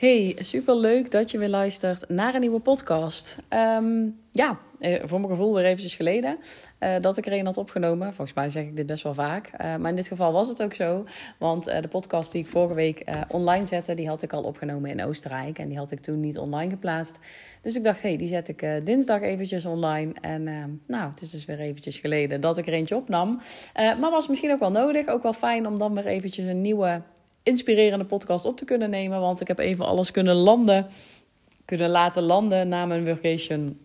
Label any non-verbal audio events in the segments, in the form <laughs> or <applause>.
Hey, super leuk dat je weer luistert naar een nieuwe podcast. Ehm, ja, eh, voor mijn gevoel weer eventjes geleden uh, dat ik er een had opgenomen. Volgens mij zeg ik dit best wel vaak. Uh, maar in dit geval was het ook zo. Want de podcast die ik vorige week online zette, die had ik al opgenomen in Oostenrijk. En die had ik toen niet online geplaatst. Dus ik dacht, hey, die zet ik dinsdag eventjes online. En nou, het is dus weer eventjes geleden dat ik er eentje opnam. maar was misschien ook wel nodig. Ook wel fijn om dan weer eventjes een nieuwe inspirerende podcast op te kunnen nemen. Want ik heb even alles kunnen landen, kunnen laten landen na mijn vacation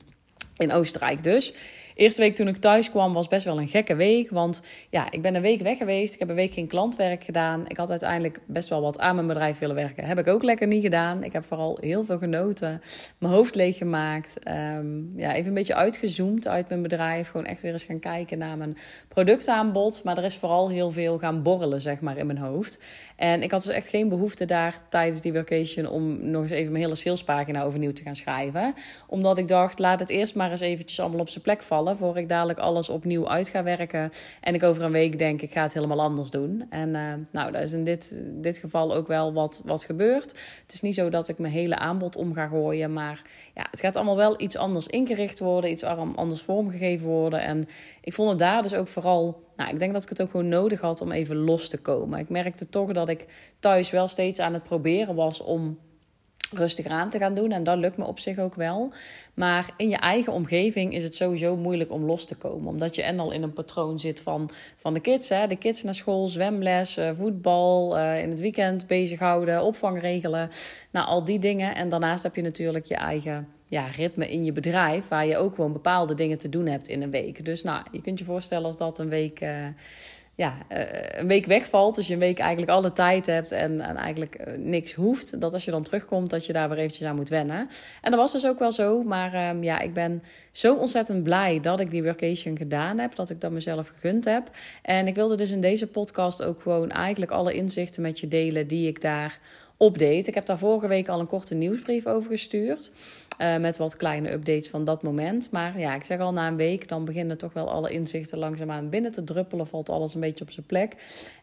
in Oostenrijk. Dus Eerste week toen ik thuis kwam was best wel een gekke week. Want ja, ik ben een week weg geweest. Ik heb een week geen klantwerk gedaan. Ik had uiteindelijk best wel wat aan mijn bedrijf willen werken. Heb ik ook lekker niet gedaan. Ik heb vooral heel veel genoten. Mijn hoofd leeggemaakt. Um, ja, even een beetje uitgezoomd uit mijn bedrijf. Gewoon echt weer eens gaan kijken naar mijn productaanbod. Maar er is vooral heel veel gaan borrelen, zeg maar, in mijn hoofd. En ik had dus echt geen behoefte daar tijdens die vacation om nog eens even mijn hele salespagina overnieuw te gaan schrijven. Omdat ik dacht, laat het eerst maar eens eventjes allemaal op zijn plek vallen voor ik dadelijk alles opnieuw uit ga werken. En ik over een week denk, ik ga het helemaal anders doen. En uh, nou, dat is in dit, dit geval ook wel wat, wat gebeurt. Het is niet zo dat ik mijn hele aanbod om ga gooien. Maar ja, het gaat allemaal wel iets anders ingericht worden. Iets anders vormgegeven worden. En ik vond het daar dus ook vooral nou, ik denk dat ik het ook gewoon nodig had om even los te komen. Ik merkte toch dat ik thuis wel steeds aan het proberen was om rustiger aan te gaan doen. En dat lukt me op zich ook wel. Maar in je eigen omgeving is het sowieso moeilijk om los te komen. Omdat je en al in een patroon zit van, van de kids. Hè? De kids naar school, zwemles, eh, voetbal, uh, in het weekend bezighouden, opvang regelen. Nou, al die dingen. En daarnaast heb je natuurlijk je eigen ja, ritme in je bedrijf. Waar je ook gewoon bepaalde dingen te doen hebt in een week. Dus nou, je kunt je voorstellen als dat een week... Uh, ja, uh, een week wegvalt. Dus je een week eigenlijk alle tijd hebt en, en eigenlijk uh, niks hoeft. Dat als je dan terugkomt, dat je daar weer eventjes aan moet wennen. En dat was dus ook wel zo. Maar um, ja, ik ben zo ontzettend blij dat ik die workation gedaan heb. Dat ik dat mezelf gegund heb. En ik wilde dus in deze podcast ook gewoon eigenlijk alle inzichten met je delen die ik daar opdeed. Ik heb daar vorige week al een korte nieuwsbrief over gestuurd. Uh, met wat kleine updates van dat moment. Maar ja, ik zeg al na een week, dan beginnen toch wel alle inzichten langzaamaan binnen te druppelen. Valt alles een beetje op zijn plek.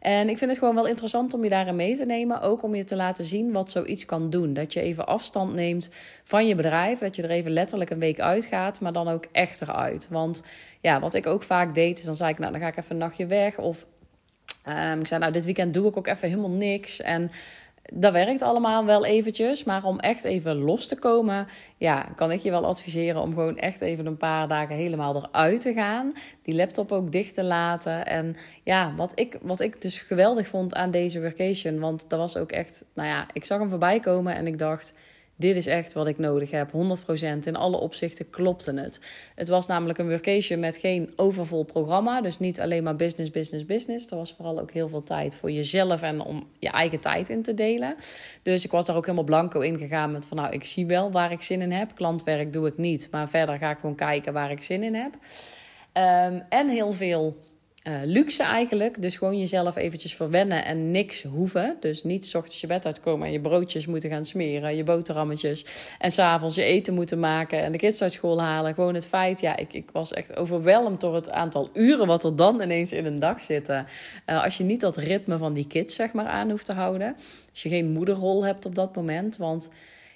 En ik vind het gewoon wel interessant om je daarin mee te nemen. Ook om je te laten zien wat zoiets kan doen. Dat je even afstand neemt van je bedrijf. Dat je er even letterlijk een week uitgaat, maar dan ook echt eruit. Want ja, wat ik ook vaak deed, is dan zei ik, nou dan ga ik even een nachtje weg. Of um, ik zei, nou dit weekend doe ik ook even helemaal niks. En dat werkt allemaal wel eventjes. Maar om echt even los te komen, ja, kan ik je wel adviseren om gewoon echt even een paar dagen helemaal eruit te gaan. Die laptop ook dicht te laten. En ja, wat ik, wat ik dus geweldig vond aan deze vacation, want dat was ook echt, nou ja, ik zag hem voorbij komen en ik dacht dit is echt wat ik nodig heb. 100% in alle opzichten klopte het. Het was namelijk een workation met geen overvol programma. Dus niet alleen maar business, business, business. Er was vooral ook heel veel tijd voor jezelf en om je eigen tijd in te delen. Dus ik was daar ook helemaal blanco in gegaan met van nou, ik zie wel waar ik zin in heb. Klantwerk doe ik niet, maar verder ga ik gewoon kijken waar ik zin in heb. Um, en heel veel uh, luxe eigenlijk. Dus gewoon jezelf eventjes verwennen en niks hoeven. Dus niet s ochtends je bed uitkomen en je broodjes moeten gaan smeren, je boterhammetjes. En s'avonds je eten moeten maken en de kids uit school halen. Gewoon het feit, ja, ik, ik was echt overweldigd door het aantal uren wat er dan ineens in een dag zitten. Uh, als je niet dat ritme van die kids, zeg maar, aan hoeft te houden. Als je geen moederrol hebt op dat moment. Want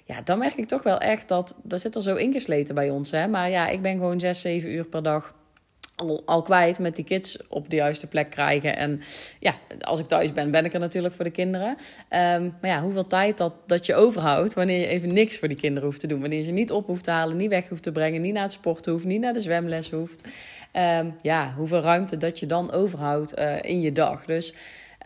ja, dan merk ik toch wel echt dat, dat zit er zo ingesleten bij ons. Hè? Maar ja, ik ben gewoon zes, zeven uur per dag al, al kwijt met die kids op de juiste plek krijgen. En ja, als ik thuis ben, ben ik er natuurlijk voor de kinderen. Um, maar ja, hoeveel tijd dat, dat je overhoudt wanneer je even niks voor die kinderen hoeft te doen. Wanneer je ze niet op hoeft te halen, niet weg hoeft te brengen, niet naar het sport hoeft, niet naar de zwemles hoeft. Um, ja, hoeveel ruimte dat je dan overhoudt uh, in je dag. Dus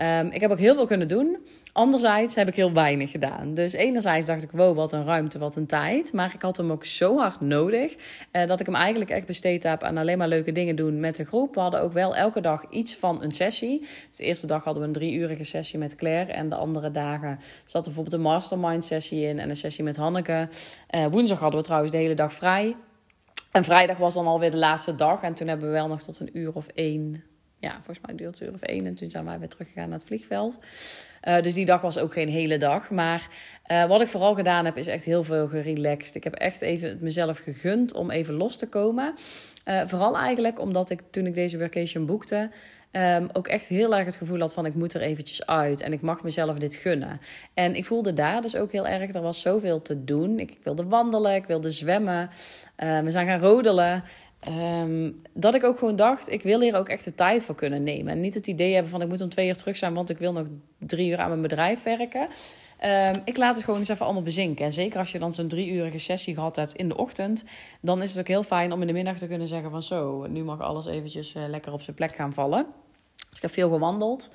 um, ik heb ook heel veel kunnen doen. Anderzijds heb ik heel weinig gedaan. Dus enerzijds dacht ik, wow, wat een ruimte, wat een tijd. Maar ik had hem ook zo hard nodig eh, dat ik hem eigenlijk echt besteed heb aan alleen maar leuke dingen doen met de groep. We hadden ook wel elke dag iets van een sessie. Dus de eerste dag hadden we een drieurige sessie met Claire. En de andere dagen zat er bijvoorbeeld een mastermind sessie in en een sessie met Hanneke. Uh, woensdag hadden we trouwens de hele dag vrij. En vrijdag was dan alweer de laatste dag. En toen hebben we wel nog tot een uur of één ja, volgens mij duurde het uur of één. En toen zijn wij weer teruggegaan naar het vliegveld. Uh, dus die dag was ook geen hele dag. Maar uh, wat ik vooral gedaan heb, is echt heel veel gerelaxed. Ik heb echt even het mezelf gegund om even los te komen. Uh, vooral eigenlijk omdat ik toen ik deze workation boekte, um, ook echt heel erg het gevoel had van ik moet er eventjes uit en ik mag mezelf dit gunnen. En ik voelde daar dus ook heel erg, er was zoveel te doen. Ik, wilde wandelen, ik wilde zwemmen, we zijn gaan rodelen. Um, dat ik ook gewoon dacht, ik wil hier ook echt de tijd voor kunnen nemen. En niet het idee hebben van ik moet om twee uur terug zijn, want ik wil nog drie uur aan mijn bedrijf werken. Um, ik laat het gewoon eens even allemaal bezinken. En zeker als je dan zo'n drie uurige sessie gehad hebt in de ochtend, dan is het ook heel fijn om in de middag te kunnen zeggen van zo, nu mag alles eventjes uh, lekker op zijn plek gaan vallen. Dus ik heb veel gewandeld.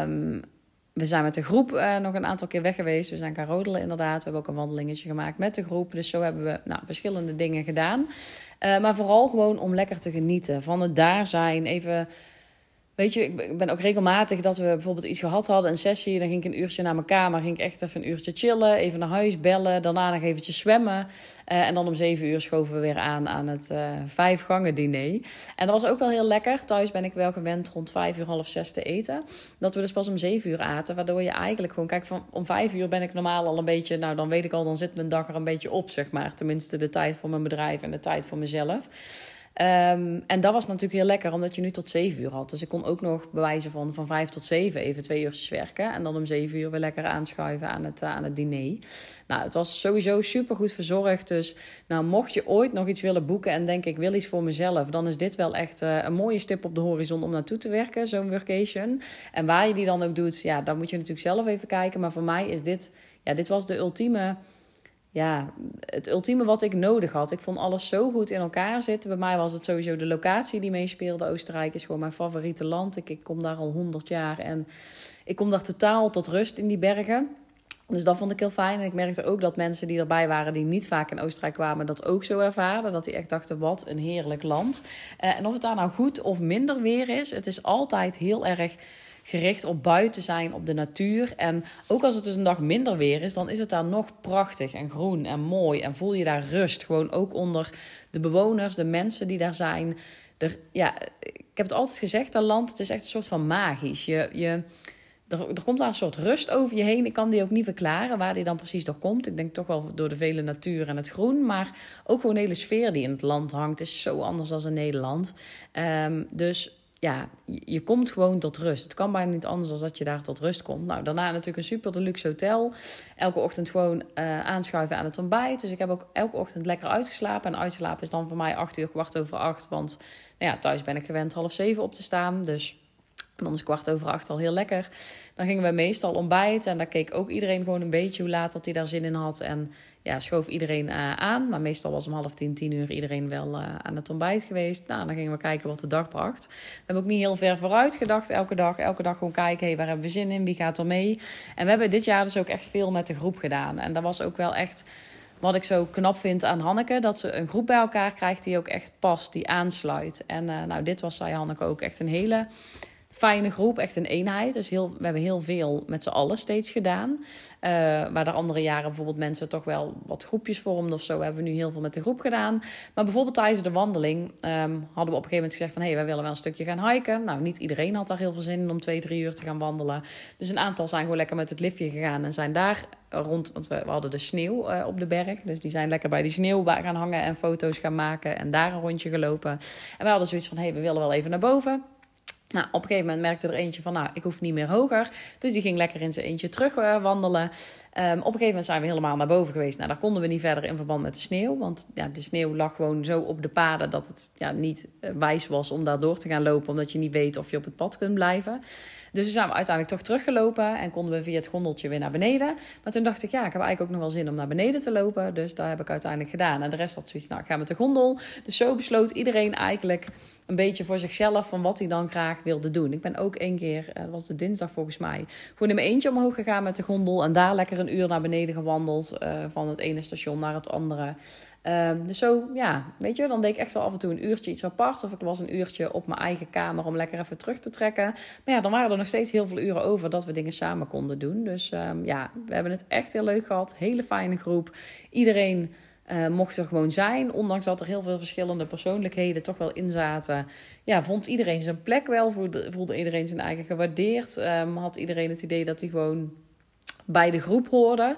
Um, we zijn met de groep uh, nog een aantal keer weg geweest. We zijn gaan rodelen inderdaad. We hebben ook een wandelingetje gemaakt met de groep. Dus zo hebben we nou, verschillende dingen gedaan. Uh, maar vooral gewoon om lekker te genieten van het daar zijn. Even Weet je, ik ben ook regelmatig dat we bijvoorbeeld iets gehad hadden, een sessie. Dan ging ik een uurtje naar mijn kamer, ging ik echt even een uurtje chillen, even naar huis bellen. Daarna nog eventjes zwemmen. Uh, en dan om zeven uur schoven we weer aan aan het uh, vijf gangen diner. En dat was ook wel heel lekker. Thuis ben ik wel gewend rond vijf uur, half zes te eten. Dat we dus pas om zeven uur aten. Waardoor je eigenlijk gewoon, kijk, van om vijf uur ben ik normaal al een beetje, nou dan weet ik al, dan zit mijn dag er een beetje op, zeg maar. Tenminste de tijd voor mijn bedrijf en de tijd voor mezelf. Um, en dat was natuurlijk heel lekker, omdat je nu tot zeven uur had. Dus ik kon ook nog bewijzen van van vijf tot zeven even twee uurtjes werken. En dan om zeven uur weer lekker aanschuiven aan het, uh, aan het diner. Nou, het was sowieso super goed verzorgd. Dus nou, mocht je ooit nog iets willen boeken en denk ik wil iets voor mezelf, dan is dit wel echt uh, een mooie stip op de horizon om naartoe te werken, zo'n workation. En waar je die dan ook doet, ja, dan moet je natuurlijk zelf even kijken. Maar voor mij is dit, ja, dit was de ultieme ja, het ultieme wat ik nodig had. Ik vond alles zo goed in elkaar zitten. Bij mij was het sowieso de locatie die meespeelde. Oostenrijk is gewoon mijn favoriete land. Ik, ik kom daar al honderd jaar en ik kom daar totaal tot rust in die bergen. Dus dat vond ik heel fijn. En ik merkte ook dat mensen die erbij waren, die niet vaak in Oostenrijk kwamen, dat ook zo ervaren. Dat die echt dachten: wat een heerlijk land. Uh, en of het daar nou goed of minder weer is, het is altijd heel erg gericht op buiten zijn, op de natuur. En ook als het dus een dag minder weer is, dan is het daar nog prachtig en groen en mooi. En voel je daar rust. Gewoon ook onder de bewoners, de mensen die daar zijn. Ja, ik heb het altijd gezegd, dat land, het is echt een soort van magisch. Je, je, er, komt daar een soort rust over je heen. Ik kan die ook niet verklaren waar die dan precies door komt. Ik denk toch wel door de vele natuur en het groen. Maar ook gewoon de hele sfeer die in het land hangt, is zo anders dan in Nederland. Um, dus ja, je komt gewoon tot rust. Het kan bijna niet anders dan dat je daar tot rust komt. Nou, daarna natuurlijk een super deluxe hotel. Elke ochtend gewoon uh, aanschuiven aan het ontbijt. Dus ik heb ook elke ochtend lekker uitgeslapen. En uitslapen is dan voor mij acht uur, kwart over acht. Want nou ja, thuis ben ik gewend half zeven op te staan. Dus dan is kwart over acht al heel lekker. Dan gingen we meestal ontbijten. En daar keek ook iedereen gewoon een beetje hoe laat dat hij daar zin in had. En ja, schoof iedereen uh, aan. Maar meestal was om half tien, tien uur iedereen wel uh, aan het ontbijt geweest. Nou, dan gingen we kijken wat de dag bracht. We hebben ook niet heel ver vooruit gedacht elke dag. Elke dag gewoon kijken, hey, waar hebben we zin in? Wie gaat er mee? En we hebben dit jaar dus ook echt veel met de groep gedaan. En dat was ook wel echt wat ik zo knap vind aan Hanneke, dat ze een groep bij elkaar krijgt die ook echt past, die aansluit. En uh, nou, dit was, zei Hanneke, ook echt een hele fijne groep, echt een eenheid. Dus heel, we hebben heel veel met z'n allen steeds gedaan. Uh, waar er andere jaren bijvoorbeeld mensen toch wel wat groepjes vormden of zo, hebben we nu heel veel met de groep gedaan. Maar bijvoorbeeld tijdens de wandeling um, hadden we op een gegeven moment gezegd van hé, hey, wij willen wel een stukje gaan hiken. Nou, niet iedereen had daar heel veel zin in om twee, drie uur te gaan wandelen. Dus een aantal zijn gewoon lekker met het liftje gegaan en zijn daar rond, want we, hadden de sneeuw uh, op de berg. Dus die zijn lekker bij die sneeuw gaan hangen en foto's gaan maken en daar een rondje gelopen. En we hadden zoiets van hé, hey, we willen wel even naar boven. Nou, op een gegeven moment merkte er eentje van, nou, ik hoef niet meer hoger. Dus die ging lekker in zijn eentje terug uh, wandelen. Um, op een gegeven moment zijn we helemaal naar boven geweest. Nou, daar konden we niet verder in verband met de sneeuw. Want ja, de sneeuw lag gewoon zo op de paden dat het ja, niet uh, wijs was om daar door te gaan lopen. Omdat je niet weet of je op het pad kunt blijven. Dus toen zijn we uiteindelijk toch teruggelopen en konden we via het gondeltje weer naar beneden. Maar toen dacht ik, ja, ik heb eigenlijk ook nog wel zin om naar beneden te lopen. Dus dat heb ik uiteindelijk gedaan. En de rest had zoiets, nou, ik ga met de gondel. Dus zo besloot iedereen eigenlijk een beetje voor zichzelf van wat hij dan graag wilde doen. Ik ben ook één keer, eh, dat was de dinsdag volgens mij, gewoon in mijn eentje omhoog gegaan met de gondel. En daar lekker een uur naar beneden gewandeld. Uh, van het ene station naar het andere. Um, dus zo, ja, weet je, dan deed ik echt wel af en toe een uurtje iets apart. Of ik was een uurtje op mijn eigen kamer om lekker even terug te trekken. Maar ja, dan waren er nog steeds heel veel uren over dat we dingen samen konden doen. Dus um, ja, we hebben het echt heel leuk gehad. Hele fijne groep. Iedereen uh, mocht er gewoon zijn. Ondanks dat er heel veel verschillende persoonlijkheden toch wel in zaten. Ja, vond iedereen zijn plek wel. Voelde, voelde iedereen zijn eigen gewaardeerd. Um, had iedereen het idee dat hij gewoon bij de groep hoorde.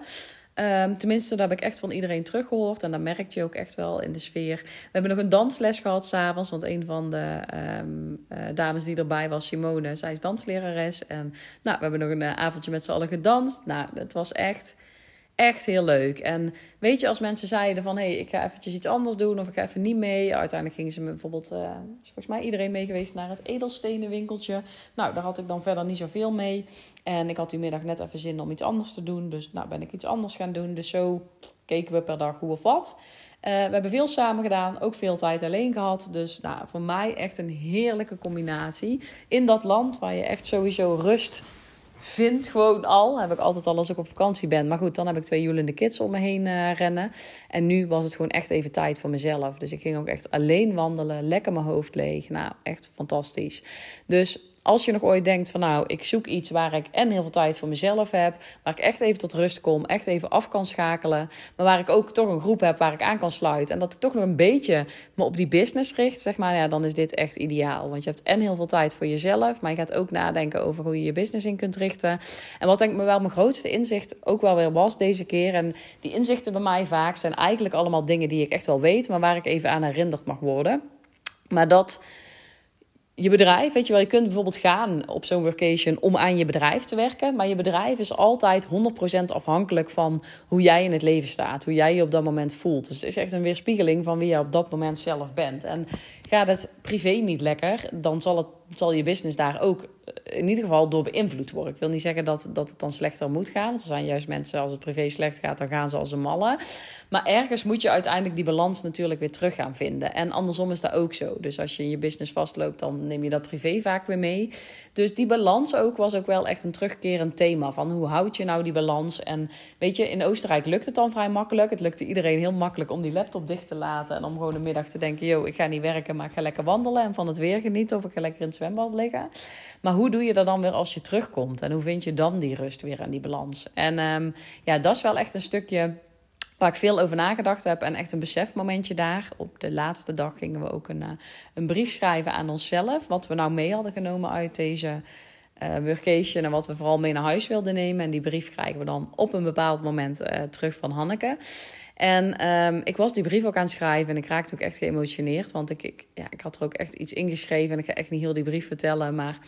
Um, tenminste, daar heb ik echt van iedereen teruggehoord. En dat merkt je ook echt wel in de sfeer. We hebben nog een dansles gehad s'avonds. Want een van de um, uh, dames die erbij was, Simone, zij is danslerares. En nou, we hebben nog een uh, avondje met z'n allen gedanst. Nou, het was echt echt heel leuk. En weet je, als mensen zeiden van... hé, hey, ik ga eventjes iets anders doen of ik ga even niet mee. Uiteindelijk gingen ze me bijvoorbeeld... Uh, is volgens mij iedereen mee geweest naar het edelstenenwinkeltje. Nou, daar had ik dan verder niet zoveel mee. En ik had die middag net even zin om iets anders te doen. Dus nou ben ik iets anders gaan doen. Dus zo keken we per dag hoe of wat. Uh, we hebben veel samen gedaan, ook veel tijd alleen gehad. Dus nou, voor mij echt een heerlijke combinatie. In dat land waar je echt sowieso rust vind gewoon al. Heb ik altijd al als ik op vakantie ben. Maar goed, dan heb ik twee joelende kids om me heen uh, rennen. En nu was het gewoon echt even tijd voor mezelf. Dus ik ging ook echt alleen wandelen. Lekker mijn hoofd leeg. Nou, echt fantastisch. Dus als je nog ooit denkt van nou, ik zoek iets waar ik en heel veel tijd voor mezelf heb, waar ik echt even tot rust kom, echt even af kan schakelen, maar waar ik ook toch een groep heb waar ik aan kan sluiten en dat ik toch nog een beetje me op die business richt, zeg maar, ja, dan is dit echt ideaal. Want je hebt en heel veel tijd voor jezelf, maar je gaat ook nadenken over hoe je je business in kunt richten. En wat denk ik me wel mijn grootste inzicht ook wel weer was deze keer, en die inzichten bij mij vaak zijn eigenlijk allemaal dingen die ik echt wel weet, maar waar ik even aan herinnerd mag worden. Maar dat je bedrijf, weet je wel, je kunt bijvoorbeeld gaan op zo'n workation om aan je bedrijf te werken. Maar je bedrijf is altijd 100% afhankelijk van hoe jij in het leven staat. Hoe jij je op dat moment voelt. Dus het is echt een weerspiegeling van wie je op dat moment zelf bent. En gaat het privé niet lekker, dan zal, het, zal je business daar ook in ieder geval door beïnvloed worden. Ik wil niet zeggen dat, dat het dan slechter moet gaan. Want er zijn juist mensen, als het privé slecht gaat, dan gaan ze als een malle. Maar ergens moet je uiteindelijk die balans natuurlijk weer terug gaan vinden. En andersom is dat ook zo. Dus als je in je business vastloopt, dan neem je dat privé vaak weer mee. Dus die balans ook was ook wel echt een terugkerend thema. Van hoe houd je nou die balans? En weet je, in Oostenrijk lukt het dan vrij makkelijk. Het lukte iedereen heel makkelijk om die laptop dicht te laten. En om gewoon de middag te denken, yo, ik ga niet werken, maar ik ga lekker wandelen. En van het weer genieten of ik ga lekker in het zwembad liggen. Maar hoe doe je dat dan weer als je terugkomt? En hoe vind je dan die rust weer en die balans? En um, ja, dat is wel echt een stukje waar ik veel over nagedacht heb en echt een besefmomentje daar. Op de laatste dag gingen we ook een, uh, een brief schrijven aan onszelf. Wat we nou mee hadden genomen uit deze uh, workation en wat we vooral mee naar huis wilden nemen. En die brief krijgen we dan op een bepaald moment uh, terug van Hanneke. En um, ik was die brief ook aan het schrijven en ik raakte ook echt geëmotioneerd. Want ik, ik, ja, ik had er ook echt iets ingeschreven en ik ga echt niet heel die brief vertellen. Maar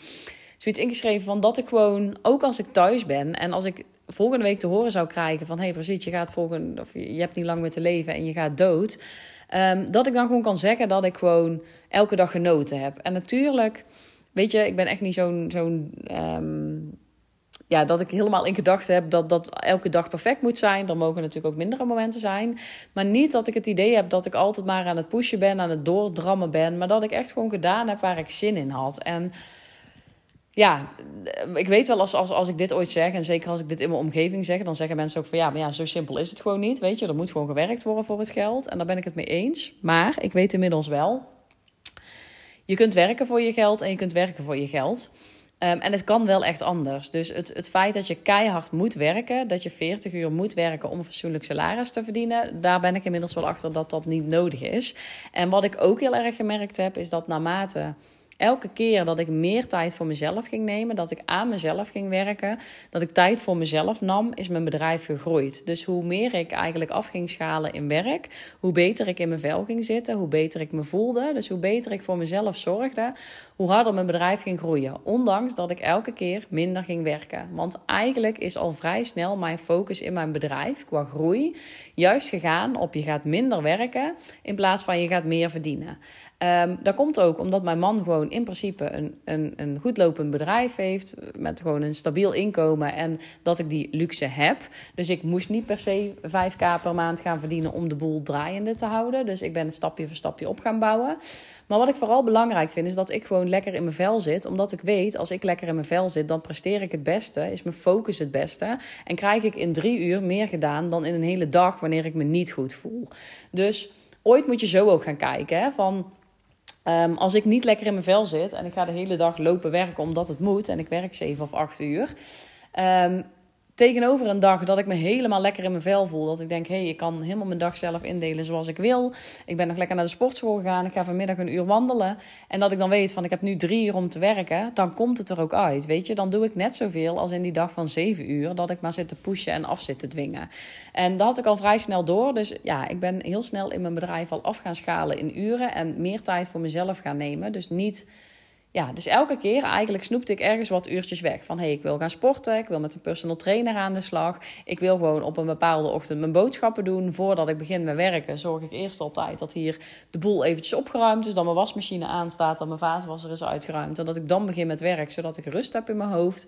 zoiets ingeschreven van dat ik gewoon, ook als ik thuis ben en als ik volgende week te horen zou krijgen van... hé, hey, precies, je gaat volgende, of je hebt niet lang meer te leven en je gaat dood. Um, dat ik dan gewoon kan zeggen dat ik gewoon elke dag genoten heb. En natuurlijk, weet je, ik ben echt niet zo'n... zo'n um, ja, dat ik helemaal in gedachten heb dat dat elke dag perfect moet zijn. Er mogen natuurlijk ook mindere momenten zijn. Maar niet dat ik het idee heb dat ik altijd maar aan het pushen ben, aan het doordrammen ben. Maar dat ik echt gewoon gedaan heb waar ik zin in had. En ja, ik weet wel als, als, als ik dit ooit zeg, en zeker als ik dit in mijn omgeving zeg, dan zeggen mensen ook van ja, maar ja, zo simpel is het gewoon niet. Weet je, er moet gewoon gewerkt worden voor het geld. En daar ben ik het mee eens. Maar ik weet inmiddels wel, je kunt werken voor je geld en je kunt werken voor je geld. Um, en het kan wel echt anders. Dus het, het feit dat je keihard moet werken, dat je 40 uur moet werken om een fatsoenlijk salaris te verdienen, daar ben ik inmiddels wel achter dat dat niet nodig is. En wat ik ook heel erg gemerkt heb, is dat naarmate elke keer dat ik meer tijd voor mezelf ging nemen, dat ik aan mezelf ging werken, dat ik tijd voor mezelf nam, is mijn bedrijf gegroeid. Dus hoe meer ik eigenlijk af ging schalen in werk, hoe beter ik in mijn vel ging zitten, hoe beter ik me voelde. Dus hoe beter ik voor mezelf zorgde, hoe harder mijn bedrijf ging groeien. Ondanks dat ik elke keer minder ging werken. Want eigenlijk is al vrij snel mijn focus in mijn bedrijf qua groei juist gegaan op je gaat minder werken in plaats van je gaat meer verdienen. Um, dat komt ook omdat mijn man gewoon in principe een, een, een goed lopend bedrijf heeft. Met gewoon een stabiel inkomen. En dat ik die luxe heb. Dus ik moest niet per se 5k per maand gaan verdienen om de boel draaiende te houden. Dus ik ben het stapje voor stapje op gaan bouwen. Maar wat ik vooral belangrijk vind, is dat ik gewoon lekker in mijn vel zit. Omdat ik weet, als ik lekker in mijn vel zit, dan presteer ik het beste. Is mijn focus het beste. En krijg ik in drie uur meer gedaan dan in een hele dag wanneer ik me niet goed voel. Dus ooit moet je zo ook gaan kijken. Hè, van Um, als ik niet lekker in mijn vel zit en ik ga de hele dag lopen werken omdat het moet en ik werk 7 of 8 uur. Um, tegenover een dag dat ik me helemaal lekker in mijn vel voel. Dat ik denk, hé, hey, ik kan helemaal mijn dag zelf indelen zoals ik wil. Ik ben nog lekker naar de sportschool gegaan. Ik ga vanmiddag een uur wandelen. En dat ik dan weet van, ik heb nu drie uur om te werken. Dan komt het er ook uit, weet je. Dan doe ik net zoveel als in die dag van zeven uur. Dat ik maar zit te pushen en af zit te dwingen. En dat had ik al vrij snel door. Dus ja, ik ben heel snel in mijn bedrijf al af gaan schalen in uren. En meer tijd voor mezelf gaan nemen. Dus niet ja, dus elke keer eigenlijk snoepte ik ergens wat uurtjes weg. Van hé, hey, ik wil gaan sporten, ik wil met een personal trainer aan de slag. Ik wil gewoon op een bepaalde ochtend mijn boodschappen doen. Voordat ik begin met werken, zorg ik eerst altijd dat hier de boel eventjes opgeruimd is. Dat mijn wasmachine aanstaat, dat mijn vaatwasser is uitgeruimd. En dat ik dan begin met werk, zodat ik rust heb in mijn hoofd.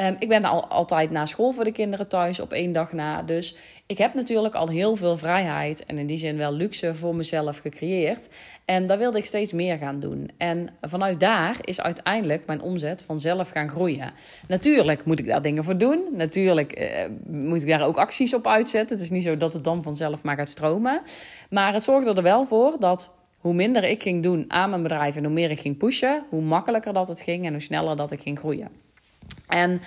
Um, ik ben al, altijd na school voor de kinderen thuis op één dag na. Dus ik heb natuurlijk al heel veel vrijheid en in die zin wel luxe voor mezelf gecreëerd. En daar wilde ik steeds meer gaan doen. En vanuit daar is uiteindelijk mijn omzet vanzelf gaan groeien. Natuurlijk moet ik daar dingen voor doen. Natuurlijk uh, moet ik daar ook acties op uitzetten. Het is niet zo dat het dan vanzelf maar gaat stromen. Maar het zorgde er wel voor dat hoe minder ik ging doen aan mijn bedrijf en hoe meer ik ging pushen, hoe makkelijker dat het ging en hoe sneller dat ik ging groeien. En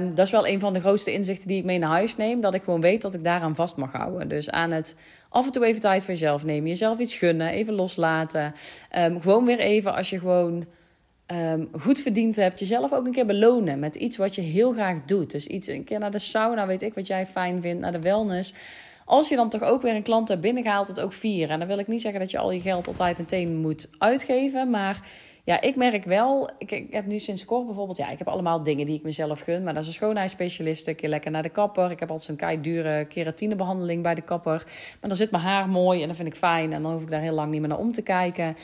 um, dat is wel een van de grootste inzichten die ik mee naar huis neem. Dat ik gewoon weet dat ik daaraan vast mag houden. Dus aan het af en toe even tijd voor jezelf nemen. Jezelf iets gunnen. Even loslaten. Um, gewoon weer even als je gewoon um, goed verdiend hebt. Jezelf ook een keer belonen met iets wat je heel graag doet. Dus iets, een keer naar de sauna, weet ik wat jij fijn vindt. Naar de wellness. Als je dan toch ook weer een klant hebt binnengehaald, het ook vieren. En dan wil ik niet zeggen dat je al je geld altijd meteen moet uitgeven. Maar ja, ik merk wel, ik, ik, heb nu sinds kort bijvoorbeeld, ja, ik heb allemaal dingen die ik mezelf gun. Maar dat is een schoonheidsspecialist, een keer lekker naar de kapper. Ik heb altijd zo'n kei dure keratinebehandeling bij de kapper. Maar dan zit mijn haar mooi en dat vind ik fijn. En dan hoef ik daar heel lang niet meer naar om te kijken.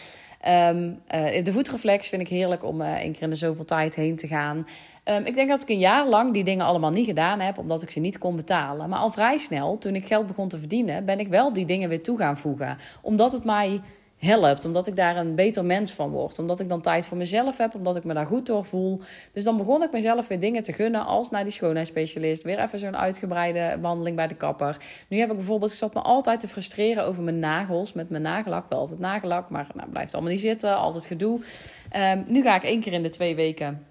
Um, de voetreflex vind ik heerlijk om uh, één keer in de zoveel tijd heen te gaan. Um, ik denk dat ik een jaar lang die dingen allemaal niet gedaan heb, omdat ik ze niet kon betalen. Maar al vrij snel, toen ik geld begon te verdienen, ben ik wel die dingen weer toe gaan voegen. Omdat het mij helpt. Omdat ik daar een beter mens van word. Omdat ik dan tijd voor mezelf heb. Omdat ik me daar goed door voel. Dus dan begon ik mezelf weer dingen te gunnen. Als naar die schoonheidsspecialist. Weer even zo'n uitgebreide wandeling bij de kapper. Nu heb ik bijvoorbeeld. Ik zat me altijd te frustreren over mijn nagels. Met mijn nagellak. Wel altijd nagellak. Maar nou, blijft allemaal niet zitten. Altijd gedoe. Um, nu ga ik één keer in de twee weken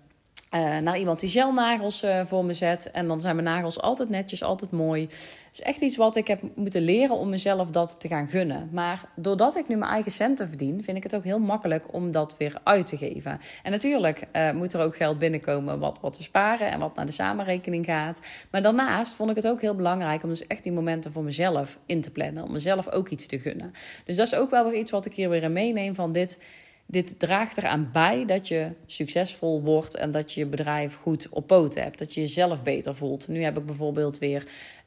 uh, naar iemand die gelnagels uh, voor me zet. En dan zijn mijn nagels altijd netjes, altijd mooi. Het is echt iets wat ik heb moeten leren om mezelf dat te gaan gunnen. Maar doordat ik nu mijn eigen centen verdien, vind ik het ook heel makkelijk om dat weer uit te geven. En natuurlijk uh, moet er ook geld binnenkomen wat, wat we sparen en wat naar de samenrekening gaat. Maar daarnaast vond ik het ook heel belangrijk om dus echt die momenten voor mezelf in te plannen. Om mezelf ook iets te gunnen. Dus dat is ook wel weer iets wat ik hier weer in meeneem van dit dit draagt eraan bij dat je succesvol wordt en dat je je bedrijf goed op poten hebt. Dat je jezelf beter voelt. Nu heb ik bijvoorbeeld weer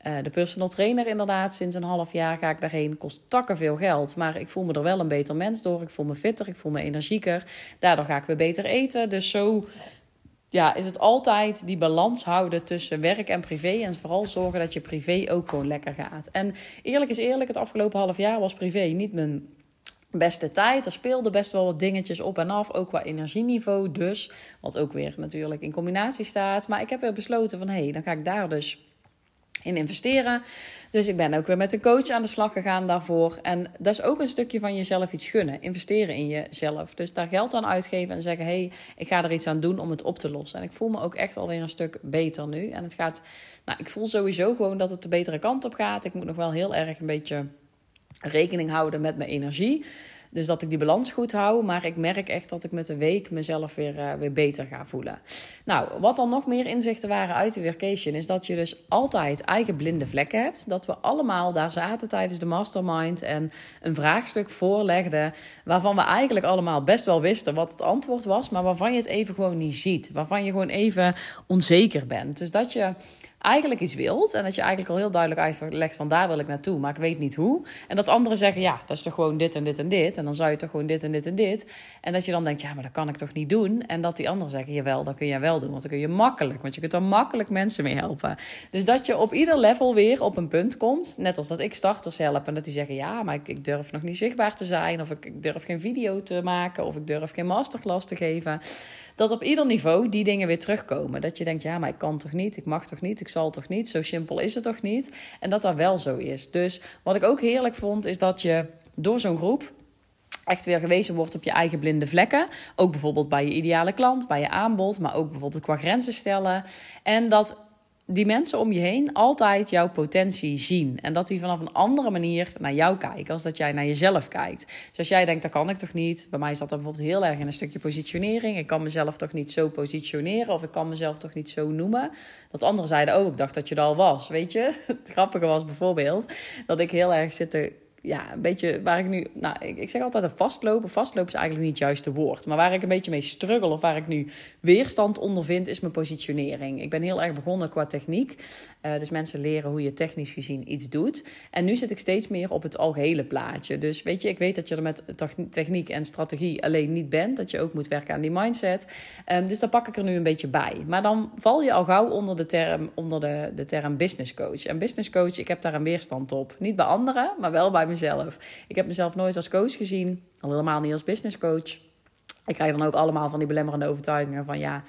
uh, de personal trainer inderdaad. Sinds een half jaar ga ik daarheen. Kost takken veel geld. Maar ik voel me er wel een beter mens door. Ik voel me fitter. Ik voel me energieker. Daardoor ga ik weer beter eten. Dus zo ja, is het altijd die balans houden tussen werk en privé. En vooral zorgen dat je privé ook gewoon lekker gaat. En eerlijk is eerlijk, het afgelopen half jaar was privé niet mijn beste tijd. Er speelden best wel wat dingetjes op en af, ook qua energieniveau dus. Wat ook weer natuurlijk in combinatie staat. Maar ik heb weer besloten van, hé, hey, dan ga ik daar dus in investeren. Dus ik ben ook weer met een coach aan de slag gegaan daarvoor. En dat is ook een stukje van jezelf iets gunnen. Investeren in jezelf. Dus daar geld aan uitgeven en zeggen: hé, hey, ik ga er iets aan doen om het op te lossen. En ik voel me ook echt alweer een stuk beter nu. En het gaat, nou, ik voel sowieso gewoon dat het de betere kant op gaat. Ik moet nog wel heel erg een beetje rekening houden met mijn energie. Dus dat ik die balans goed hou. Maar ik merk echt dat ik met de week mezelf weer, uh, weer beter ga voelen. Nou, wat dan nog meer inzichten waren uit de workation... is dat je dus altijd eigen blinde vlekken hebt. Dat we allemaal daar zaten tijdens de mastermind... en een vraagstuk voorlegden... waarvan we eigenlijk allemaal best wel wisten wat het antwoord was... maar waarvan je het even gewoon niet ziet. Waarvan je gewoon even onzeker bent. Dus dat je eigenlijk iets wilt. En dat je eigenlijk al heel duidelijk uitlegt van daar wil ik naartoe, maar ik weet niet hoe. En dat anderen zeggen, ja, dat is toch gewoon dit en dit en dit. En dan zou je toch gewoon dit en dit en dit. En dat je dan denkt, ja, maar dat kan ik toch niet doen. En dat die anderen zeggen, jawel, dat kun je wel doen. Want dan kun je makkelijk, want je kunt er makkelijk mensen mee helpen. Dus dat je op ieder level weer op een punt komt. Net als dat ik starters help. En dat die zeggen, ja, maar ik, ik durf nog niet zichtbaar te zijn. Of ik, ik durf geen video te maken. Of ik durf geen masterclass te geven dat op ieder niveau die dingen weer terugkomen. Dat je denkt, ja, maar ik kan toch niet, ik mag toch niet, ik zal toch niet, zo simpel is het toch niet. En dat dat wel zo is. Dus wat ik ook heerlijk vond, is dat je door zo'n groep echt weer gewezen wordt op je eigen blinde vlekken. Ook bijvoorbeeld bij je ideale klant, bij je aanbod, maar ook bijvoorbeeld qua grenzen stellen. En dat die mensen om je heen altijd jouw potentie zien. En dat die vanaf een andere manier naar jou kijken als dat jij naar jezelf kijkt. Dus als jij denkt, dat kan ik toch niet. Bij mij zat dat bijvoorbeeld heel erg in een stukje positionering. Ik kan mezelf toch niet zo positioneren of ik kan mezelf toch niet zo noemen. Dat anderen zeiden, oh, ik dacht dat je er al was. Weet je, <laughs> het grappige was bijvoorbeeld dat ik heel erg zit te ja, een beetje waar ik nu, nou, ik, ik zeg altijd een vastlopen. Vastlopen is eigenlijk niet het juiste woord. Maar waar ik een beetje mee struggle of waar ik nu weerstand onder vind, is mijn positionering. Ik ben heel erg begonnen qua techniek. Uh, dus mensen leren hoe je technisch gezien iets doet. En nu zit ik steeds meer op het algehele plaatje. Dus weet je, ik weet dat je er met techniek en strategie alleen niet bent. Dat je ook moet werken aan die mindset. Um, dus daar pak ik er nu een beetje bij. Maar dan val je al gauw onder de term, onder de, de term business coach. En business coach, ik heb daar een weerstand op. Niet bij anderen, maar wel bij mezelf. Ik heb mezelf nooit als coach gezien, al helemaal niet als business coach. Ik krijg dan ook allemaal van die belemmerende overtuigingen van ja,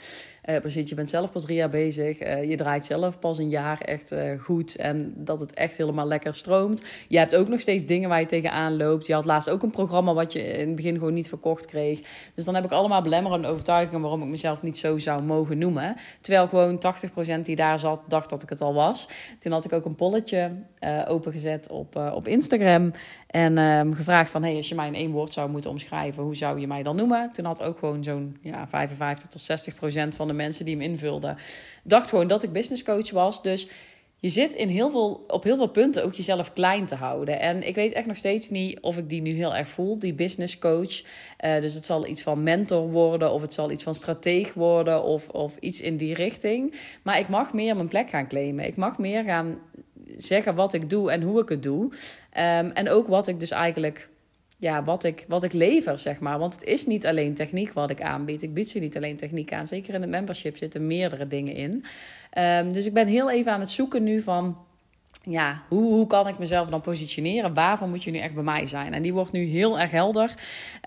uh, je bent zelf pas drie jaar bezig. Uh, je draait zelf pas een jaar echt uh, goed. En dat het echt helemaal lekker stroomt. Je hebt ook nog steeds dingen waar je tegenaan loopt. Je had laatst ook een programma wat je in het begin gewoon niet verkocht kreeg. Dus dan heb ik allemaal belemmerende overtuigingen waarom ik mezelf niet zo zou mogen noemen. Terwijl gewoon 80% die daar zat, dacht dat ik het al was. Toen had ik ook een polletje opengezet op, op Instagram. En um, gevraagd van, hey, als je mij in één woord zou moeten omschrijven, hoe zou je mij dan noemen? Toen had ook gewoon zo'n ja, 55 tot 60 procent van de mensen die hem invulden, dacht gewoon dat ik business coach was. Dus je zit in heel veel, op heel veel punten ook jezelf klein te houden. En ik weet echt nog steeds niet of ik die nu heel erg voel, die business coach. Uh, dus het zal iets van mentor worden, of het zal iets van strateeg worden, of, of iets in die richting. Maar ik mag meer mijn plek gaan claimen. Ik mag meer gaan zeggen wat ik doe en hoe ik het doe. Um, en ook wat ik dus eigenlijk ja, wat, ik, wat ik lever, zeg maar. Want het is niet alleen techniek wat ik aanbied. Ik bied ze niet alleen techniek aan. Zeker in het membership zitten meerdere dingen in. Um, dus ik ben heel even aan het zoeken nu van ja, hoe, hoe kan ik mezelf dan positioneren? Waarvoor moet je nu echt bij mij zijn? En die wordt nu heel erg helder.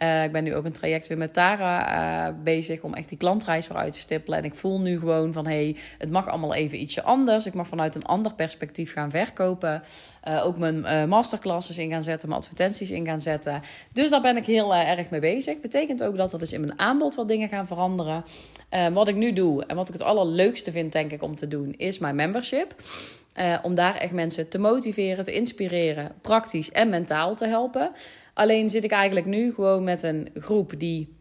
Uh, ik ben nu ook een traject weer met Tara uh, bezig om echt die klantreis vooruit te stippelen. En ik voel nu gewoon van, hey, het mag allemaal even ietsje anders. Ik mag vanuit een ander perspectief gaan verkopen. Uh, ook mijn masterclasses in gaan zetten, mijn advertenties in gaan zetten. Dus daar ben ik heel erg mee bezig. Betekent ook dat er dus in mijn aanbod wat dingen gaan veranderen. wat ik nu doe en wat ik het allerleukste vind, denk ik, om te doen, is mijn membership. Uh, om daar echt mensen te motiveren, te inspireren, praktisch en mentaal te helpen. Alleen zit ik eigenlijk nu gewoon met een groep die.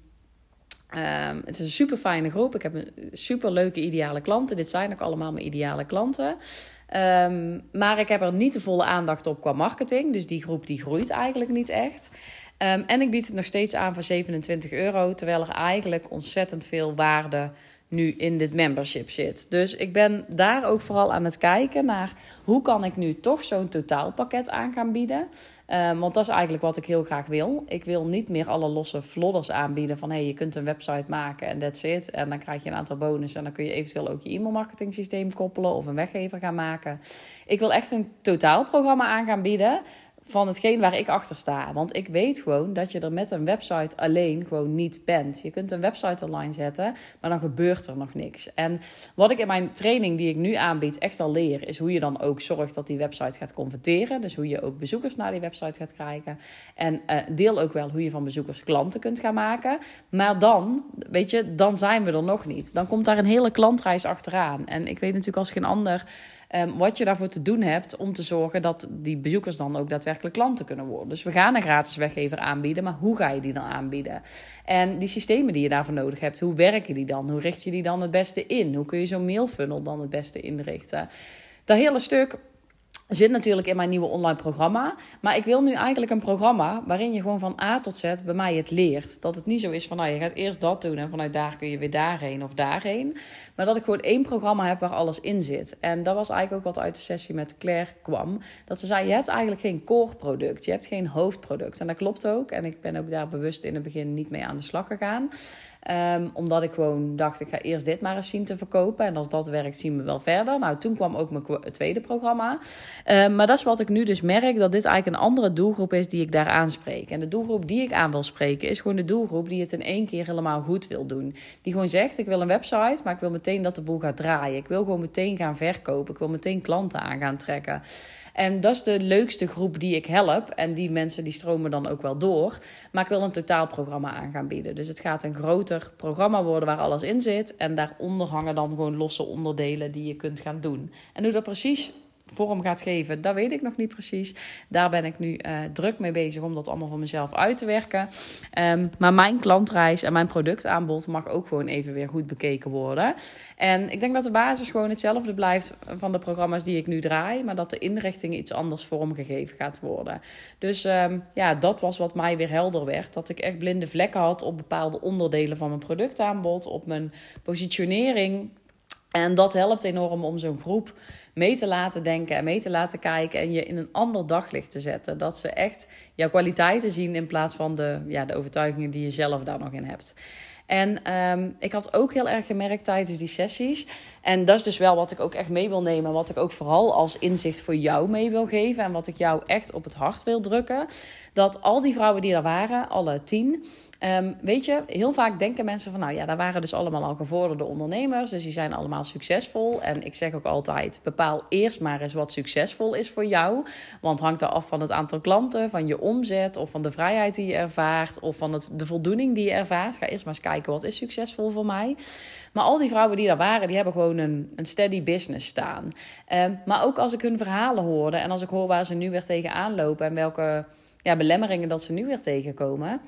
Um, het is een super fijne groep. Ik heb een super leuke ideale klanten. Dit zijn ook allemaal mijn ideale klanten. Um, maar ik heb er niet de volle aandacht op qua marketing. Dus die groep die groeit eigenlijk niet echt. Um, en ik bied het nog steeds aan voor 27 euro. Terwijl er eigenlijk ontzettend veel waarde nu in dit membership zit. Dus ik ben daar ook vooral aan het kijken naar hoe kan ik nu toch zo'n totaalpakket aan gaan bieden. Um, want dat is eigenlijk wat ik heel graag wil. Ik wil niet meer alle losse vlodders aanbieden van hey, je kunt een website maken en that's it. En dan krijg je een aantal bonussen en dan kun je eventueel ook je e-mailmarketing systeem koppelen of een weggever gaan maken. Ik wil echt een totaalprogramma aan gaan bieden van hetgeen waar ik achter sta. Want ik weet gewoon dat je er met een website alleen gewoon niet bent. Je kunt een website online zetten, maar dan gebeurt er nog niks. En wat ik in mijn training die ik nu aanbied echt al leer, is hoe je dan ook zorgt dat die website gaat converteren. Dus hoe je ook bezoekers naar die website gaat krijgen. En uh, deel ook wel hoe je van bezoekers klanten kunt gaan maken. Maar dan, weet je, dan zijn we er nog niet. Dan komt daar een hele klantreis achteraan. En ik weet natuurlijk als geen ander Um, wat je daarvoor te doen hebt om te zorgen dat die bezoekers dan ook daadwerkelijk klanten kunnen worden. Dus we gaan een gratis weggever aanbieden, maar hoe ga je die dan aanbieden? En die systemen die je daarvoor nodig hebt, hoe werken die dan? Hoe richt je die dan het beste in? Hoe kun je zo'n mailfunnel dan het beste inrichten? Dat hele stuk zit natuurlijk in mijn nieuwe online programma. Maar ik wil nu eigenlijk een programma waarin je gewoon van A tot Z bij mij het leert. Dat het niet zo is van nou je gaat eerst dat doen en vanuit daar kun je weer daarheen of daarheen. Maar dat ik gewoon één programma heb waar alles in zit. En dat was eigenlijk ook wat uit de sessie met Claire kwam. Dat ze zei je hebt eigenlijk geen core product. Je hebt geen hoofdproduct. En dat klopt ook. En ik ben ook daar bewust in het begin niet mee aan de slag gegaan. Um, omdat ik gewoon dacht, ik ga eerst dit maar eens zien te verkopen. En als dat werkt, zien we wel verder. Nou, toen kwam ook mijn tweede programma. Um, maar dat is wat ik nu dus merk, dat dit eigenlijk een andere doelgroep is die ik daar aanspreek. En de doelgroep die ik aan wil spreken, is gewoon de doelgroep die het in één keer helemaal goed wil doen. Die gewoon zegt, ik wil een website, maar ik wil meteen dat de boel gaat draaien. Ik wil gewoon meteen gaan verkopen. Ik wil meteen klanten aan gaan trekken. En dat is de leukste groep die ik help. En die mensen die stromen dan ook wel door. Maar ik wil een totaalprogramma aan gaan bieden. Dus het gaat een grote groter programma worden waar alles in zit. En daaronder hangen dan gewoon losse onderdelen die je kunt gaan doen. En hoe dat precies vorm gaat geven, dat weet ik nog niet precies. Daar ben ik nu uh, druk mee bezig om dat allemaal voor mezelf uit te werken. Um, maar mijn klantreis en mijn productaanbod mag ook gewoon even weer goed bekeken worden. En ik denk dat de basis gewoon hetzelfde blijft van de programma's die ik nu draai, maar dat de inrichting iets anders vormgegeven gaat worden. Dus um, ja, dat was wat mij weer helder werd. Dat ik echt blinde vlekken had op bepaalde onderdelen van mijn productaanbod, op mijn positionering. En dat helpt enorm om zo'n groep mee te laten denken en mee te laten kijken en je in een ander daglicht te zetten. Dat ze echt jouw kwaliteiten zien in plaats van de, ja, de overtuigingen die je zelf daar nog in hebt. En um, ik had ook heel erg gemerkt tijdens die sessies. En dat is dus wel wat ik ook echt mee wil nemen. Wat ik ook vooral als inzicht voor jou mee wil geven. En wat ik jou echt op het hart wil drukken. Dat al die vrouwen die er waren, alle tien, Ehm, weet je, heel vaak denken mensen van, nou ja, daar waren dus allemaal al gevorderde ondernemers, dus die zijn allemaal succesvol. En ik zeg ook altijd, bepaal eerst maar eens wat succesvol is voor jou, want hangt er af van het aantal klanten, van je omzet of van de vrijheid die je ervaart of van het, de voldoening die je ervaart. Ga eerst maar eens kijken, wat is succesvol voor mij? Maar al die vrouwen die daar waren, die hebben gewoon een, een steady business staan. Um, maar ook als ik hun verhalen hoorde en als ik hoor waar ze nu weer tegenaan lopen en welke ja, belemmeringen dat ze nu weer tegenkomen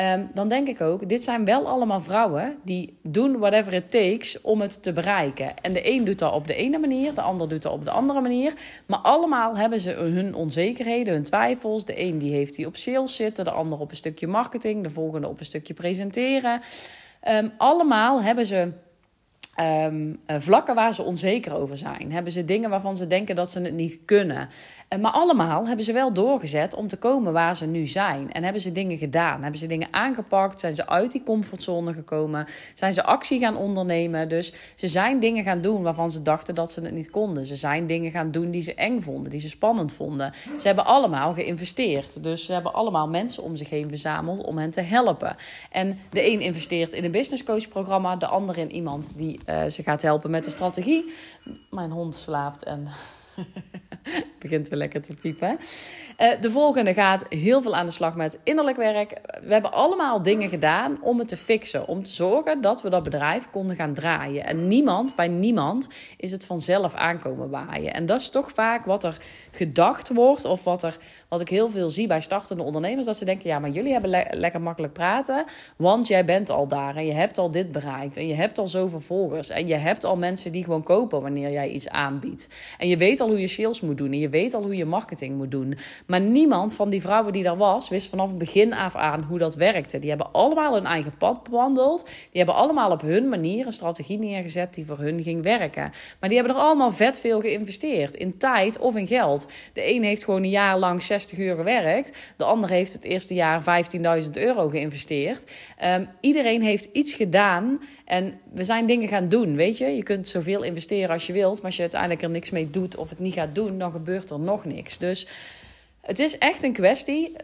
Um, dan denk ik ook, dit zijn wel allemaal vrouwen die doen whatever it takes om het te bereiken. En de een doet dat op de ene manier, de ander doet dat op de andere manier. Maar allemaal hebben ze hun onzekerheden, hun twijfels. De een die heeft die op sales zitten, de ander op een stukje marketing, de volgende op een stukje presenteren. Um, allemaal hebben ze Um, vlakken waar ze onzeker over zijn. Hebben ze dingen waarvan ze denken dat ze het niet kunnen. Uh, maar allemaal hebben ze wel doorgezet om te komen waar ze nu zijn. En hebben ze dingen gedaan. Hebben ze dingen aangepakt. Zijn ze uit die comfortzone gekomen. Zijn ze actie gaan ondernemen. Dus ze zijn dingen gaan doen waarvan ze dachten dat ze het niet konden. Ze zijn dingen gaan doen die ze eng vonden. Die ze spannend vonden. Ze hebben allemaal geïnvesteerd. Dus ze hebben allemaal mensen om zich heen verzameld om hen te helpen. En de een investeert in een business coach programma. De ander in iemand die uh, ze gaat helpen met de strategie. Mijn hond slaapt en <laughs> <laughs> begint weer lekker te piepen. Uh, de volgende gaat heel veel aan de slag met innerlijk werk. We hebben allemaal dingen gedaan om het te fixen. Om te zorgen dat we dat bedrijf konden gaan draaien. En niemand, bij niemand, is het vanzelf aankomen waaien. En dat is toch vaak wat er gedacht wordt. Of wat, er, wat ik heel veel zie bij startende ondernemers. Dat ze denken, ja, maar jullie hebben lekker makkelijk praten. Want jij bent al daar en je hebt al dit bereikt. En je hebt al zoveel volgers. En je hebt al mensen die gewoon kopen wanneer jij iets aanbiedt. En je weet al hoe je sales moet doen. En je weet al hoe je marketing moet doen. Maar niemand van die vrouwen die daar was, wist vanaf het begin af aan hoe dat werkte. Die hebben allemaal hun eigen pad bewandeld. Die hebben allemaal op hun manier een strategie neergezet die voor hun ging werken. Maar die hebben er allemaal vet veel geïnvesteerd. In tijd of in geld. De een heeft gewoon een jaar lang 60 uur gewerkt. De ander heeft het eerste jaar 15.000 euro geïnvesteerd. Um, iedereen heeft iets gedaan. En we zijn dingen gaan doen, weet je. Je kunt zoveel investeren als je wilt. Maar als je uiteindelijk er niks mee doet of het niet gaat doen, dan gebeurt er nog niks. Dus het is echt een kwestie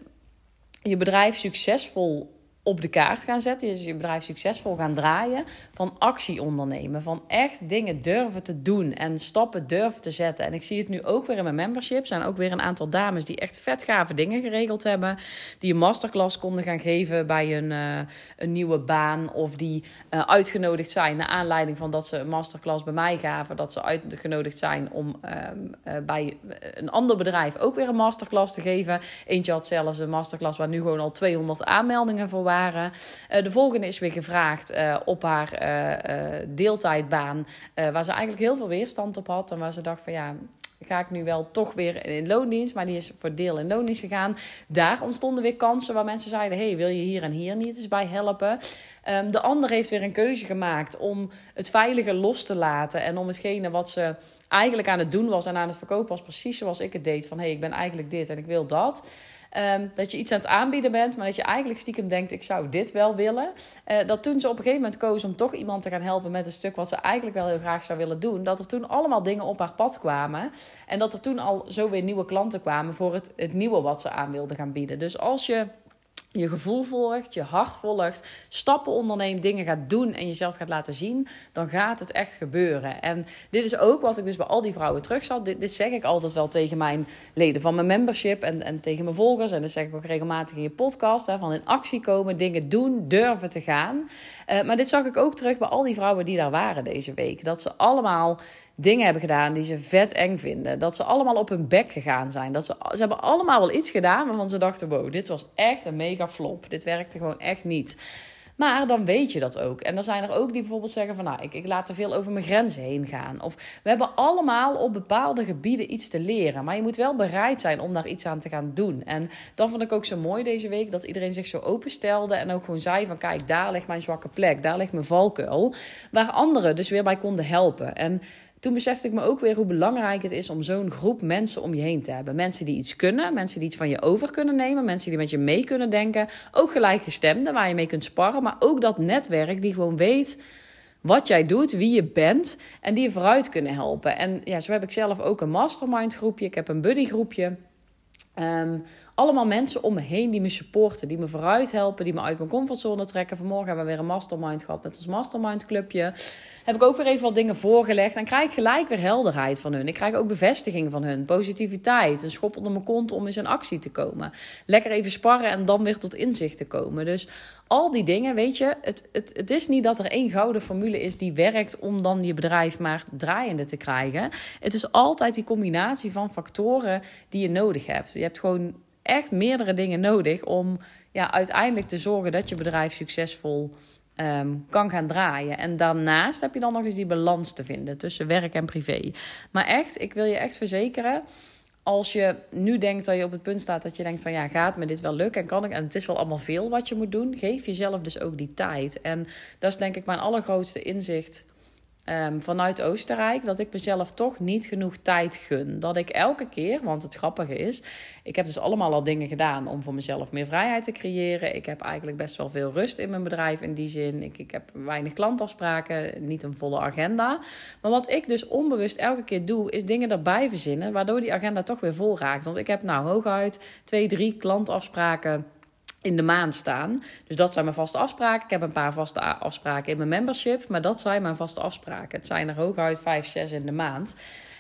je bedrijf succesvol op de kaart gaan zetten, dus je bedrijf succesvol gaan draaien, van actie ondernemen, van echt dingen durven te doen en stappen durven te zetten. En ik zie het nu ook weer in mijn membership. Er zijn ook weer een aantal dames die echt vet gave dingen geregeld hebben, die een masterclass konden gaan geven bij een, uh, een nieuwe baan of die uh, uitgenodigd zijn naar aanleiding van dat ze een masterclass bij mij gaven, dat ze uitgenodigd zijn om um, uh, bij een ander bedrijf ook weer een masterclass te geven. Eentje had zelfs een masterclass waar nu gewoon al 200 aanmeldingen voor waren. Uh, de volgende is weer gevraagd uh, op haar uh, deeltijdbaan, waar ze eigenlijk heel veel weerstand op had. En waar ze dacht van ja, ga ik nu wel toch weer in loondienst, maar die is voor deel in loondienst gegaan. Daar ontstonden weer kansen waar mensen zeiden: hey, wil je hier en hier niet eens bij helpen? Um, de ander heeft weer een keuze gemaakt om het veilige los te laten en om hetgene wat ze eigenlijk aan het doen was en aan het verkopen was, precies zoals ik het deed: van hey, ik ben eigenlijk dit en ik wil dat. Um, dat je iets aan het aanbieden bent, maar dat je eigenlijk stiekem denkt: ik zou dit wel willen. Uh, dat toen ze op een gegeven moment koos om toch iemand te gaan helpen met een stuk wat ze eigenlijk wel heel graag zou willen doen, dat er toen allemaal dingen op haar pad kwamen. En dat er toen al zo weer nieuwe klanten kwamen voor het, het nieuwe wat ze aan wilde gaan bieden. Dus als je je gevoel volgt, je hart volgt, stappen onderneemt, dingen gaat doen en jezelf gaat laten zien, dan gaat het echt gebeuren. En dit is ook wat ik dus bij al die vrouwen terug zat. Dit, zeg ik altijd wel tegen mijn leden van mijn membership en, en tegen mijn volgers. En dat zeg ik ook regelmatig in je podcast. Hè, van in actie komen, dingen doen, durven te gaan. Uh, maar dit zag ik ook terug bij al die vrouwen die daar waren deze week. Dat ze allemaal dingen hebben gedaan die ze vet eng vinden. Dat ze allemaal op hun bek gegaan zijn. Dat ze, ze hebben allemaal wel iets gedaan waarvan ze dachten: wow, dit was echt een mega flop. Dit werkte gewoon echt niet. Maar dan weet je dat ook. En dan zijn er ook die bijvoorbeeld zeggen van... nou, ik, ik laat te veel over mijn grenzen heen gaan. Of we hebben allemaal op bepaalde gebieden iets te leren. Maar je moet wel bereid zijn om daar iets aan te gaan doen. En dat vond ik ook zo mooi deze week... dat iedereen zich zo openstelde en ook gewoon zei van... kijk, daar ligt mijn zwakke plek, daar ligt mijn valkuil. Waar anderen dus weer bij konden helpen. En toen besefte ik me ook weer hoe belangrijk het is om zo'n groep mensen om je heen te hebben. Mensen die iets kunnen, mensen die iets van je over kunnen nemen, mensen die met je mee kunnen denken. Ook gelijkgestemden waar je mee kunt sparren, maar ook dat netwerk die gewoon weet wat jij doet, wie je bent en die je vooruit kunnen helpen. En ja, zo heb ik zelf ook een mastermind groepje, ik heb een buddy groepje. Ehm, allemaal mensen om me heen die me supporten, die me vooruit helpen, die me uit mijn comfortzone trekken. Vanmorgen hebben we weer een mastermind gehad met ons mastermind clubje. Heb ik ook weer even wat dingen voorgelegd en krijg ik gelijk weer helderheid van hun. Ik krijg ook bevestiging van hun, positiviteit, een schop onder mijn kont om eens in actie te komen. Lekker even sparren en dan weer tot inzicht te komen. Dus al die dingen, weet je, het, het, het is niet dat er één gouden formule is die werkt om dan je bedrijf maar draaiende te krijgen. Het is altijd die combinatie van factoren die je nodig hebt. Je hebt gewoon echt meerdere dingen nodig om ja, uiteindelijk te zorgen dat je bedrijf succesvol ehm, kan gaan draaien. En daarnaast heb je dan nog eens die balans te vinden tussen werk en privé. Maar echt, ik wil je echt verzekeren. Als je nu denkt dat je op het punt staat dat je denkt van ja, gaat me dit wel lukken en kan ik? En het is wel allemaal veel wat je moet doen. Geef jezelf dus ook die tijd. En dat is denk ik mijn allergrootste inzicht Ehm, vanuit Oostenrijk dat ik mezelf toch niet genoeg tijd gun. Dat ik elke keer, want het grappige is, ik heb dus allemaal al dingen gedaan om voor mezelf meer vrijheid te creëren. Ik heb eigenlijk best wel veel rust in mijn bedrijf in die zin. Ik, ik heb weinig klantafspraken, niet een volle agenda. Maar wat ik dus onbewust elke keer doe, is dingen erbij verzinnen, waardoor die agenda toch weer vol raakt. Want ik heb nou hooguit twee, drie klantafspraken in de maand staan. Dus dat zijn mijn vaste afspraken. Ik heb een paar vaste afspraken in mijn membership, maar dat zijn mijn vaste afspraken. Het zijn er hooguit vijf, zes in de maand.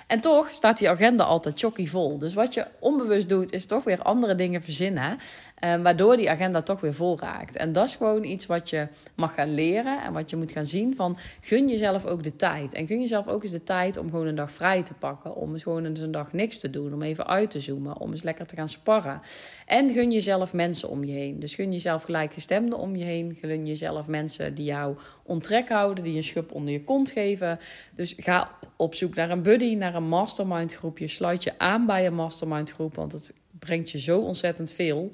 En toch staat die agenda altijd chocky vol. Dus wat je onbewust doet, is toch weer andere dingen verzinnen. Uh, waardoor die agenda toch weer vol raakt. En dat is gewoon iets wat je mag gaan leren. En wat je moet gaan zien van gun jezelf ook de tijd. En gun jezelf ook eens de tijd om gewoon een dag vrij te pakken. Om eens gewoon eens een dag niks te doen. Om even uit te zoomen. Om eens lekker te gaan sparren. En gun jezelf mensen om je heen. Dus gun jezelf gelijkgestemden om je heen. Gun jezelf mensen die jou onttrek houden. Die een schub onder je kont geven. Dus ga op zoek naar een buddy, naar een mastermind groepje. Sluit je aan bij een mastermind groep. Want het brengt je zo ontzettend veel.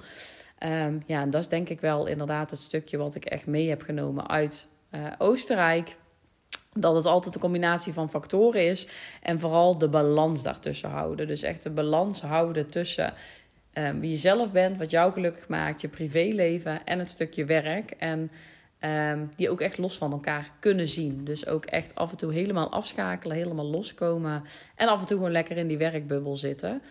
Um, ja, en dat is denk ik wel inderdaad het stukje wat ik echt mee heb genomen uit uh, Oostenrijk. Dat het altijd een combinatie van factoren is. En vooral de balans daartussen houden. Dus echt de balans houden tussen um, wie je zelf bent, wat jou gelukkig maakt, je privéleven en het stukje werk. En um, die ook echt los van elkaar kunnen zien. Dus ook echt af en toe helemaal afschakelen, helemaal loskomen. En af en toe gewoon lekker in die werkbubbel zitten.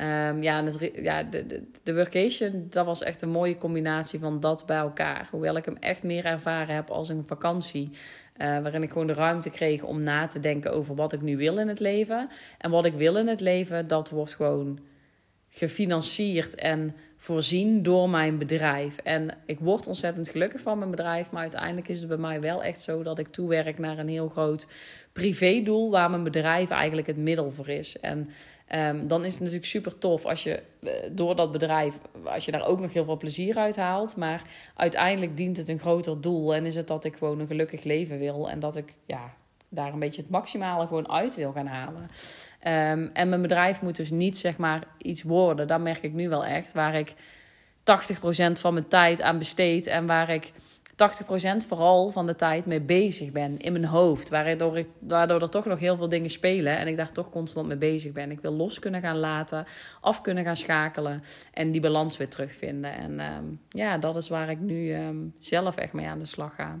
Um, ja, ja de, de, de workation, dat was echt een mooie combinatie van dat bij elkaar. Hoewel ik hem echt meer ervaren heb als een vakantie. Uh, waarin ik gewoon de ruimte kreeg om na te denken over wat ik nu wil in het leven. En wat ik wil in het leven, dat wordt gewoon gefinancierd en voorzien door mijn bedrijf. En ik word ontzettend gelukkig van mijn bedrijf, maar uiteindelijk is het bij mij wel echt zo dat ik toewerk naar een heel groot privédoel waar mijn bedrijf eigenlijk het middel voor is. En um, dan is het natuurlijk super tof als je uh, door dat bedrijf, als je daar ook nog heel veel plezier uit haalt. Maar uiteindelijk dient het een groter doel en is het dat ik gewoon een gelukkig leven wil en dat ik ja, daar een beetje het maximale gewoon uit wil gaan halen. Um, en mijn bedrijf moet dus niet zeg maar iets worden. Dat merk ik nu wel echt. Waar ik 80% van mijn tijd aan besteed en waar ik 80% vooral van de tijd mee bezig ben in mijn hoofd. Waardoor, ik, waardoor er toch nog heel veel dingen spelen en ik daar toch constant mee bezig ben. Ik wil los kunnen gaan laten, af kunnen gaan schakelen en die balans weer terugvinden. En um, ja, dat is waar ik nu um, zelf echt mee aan de slag ga.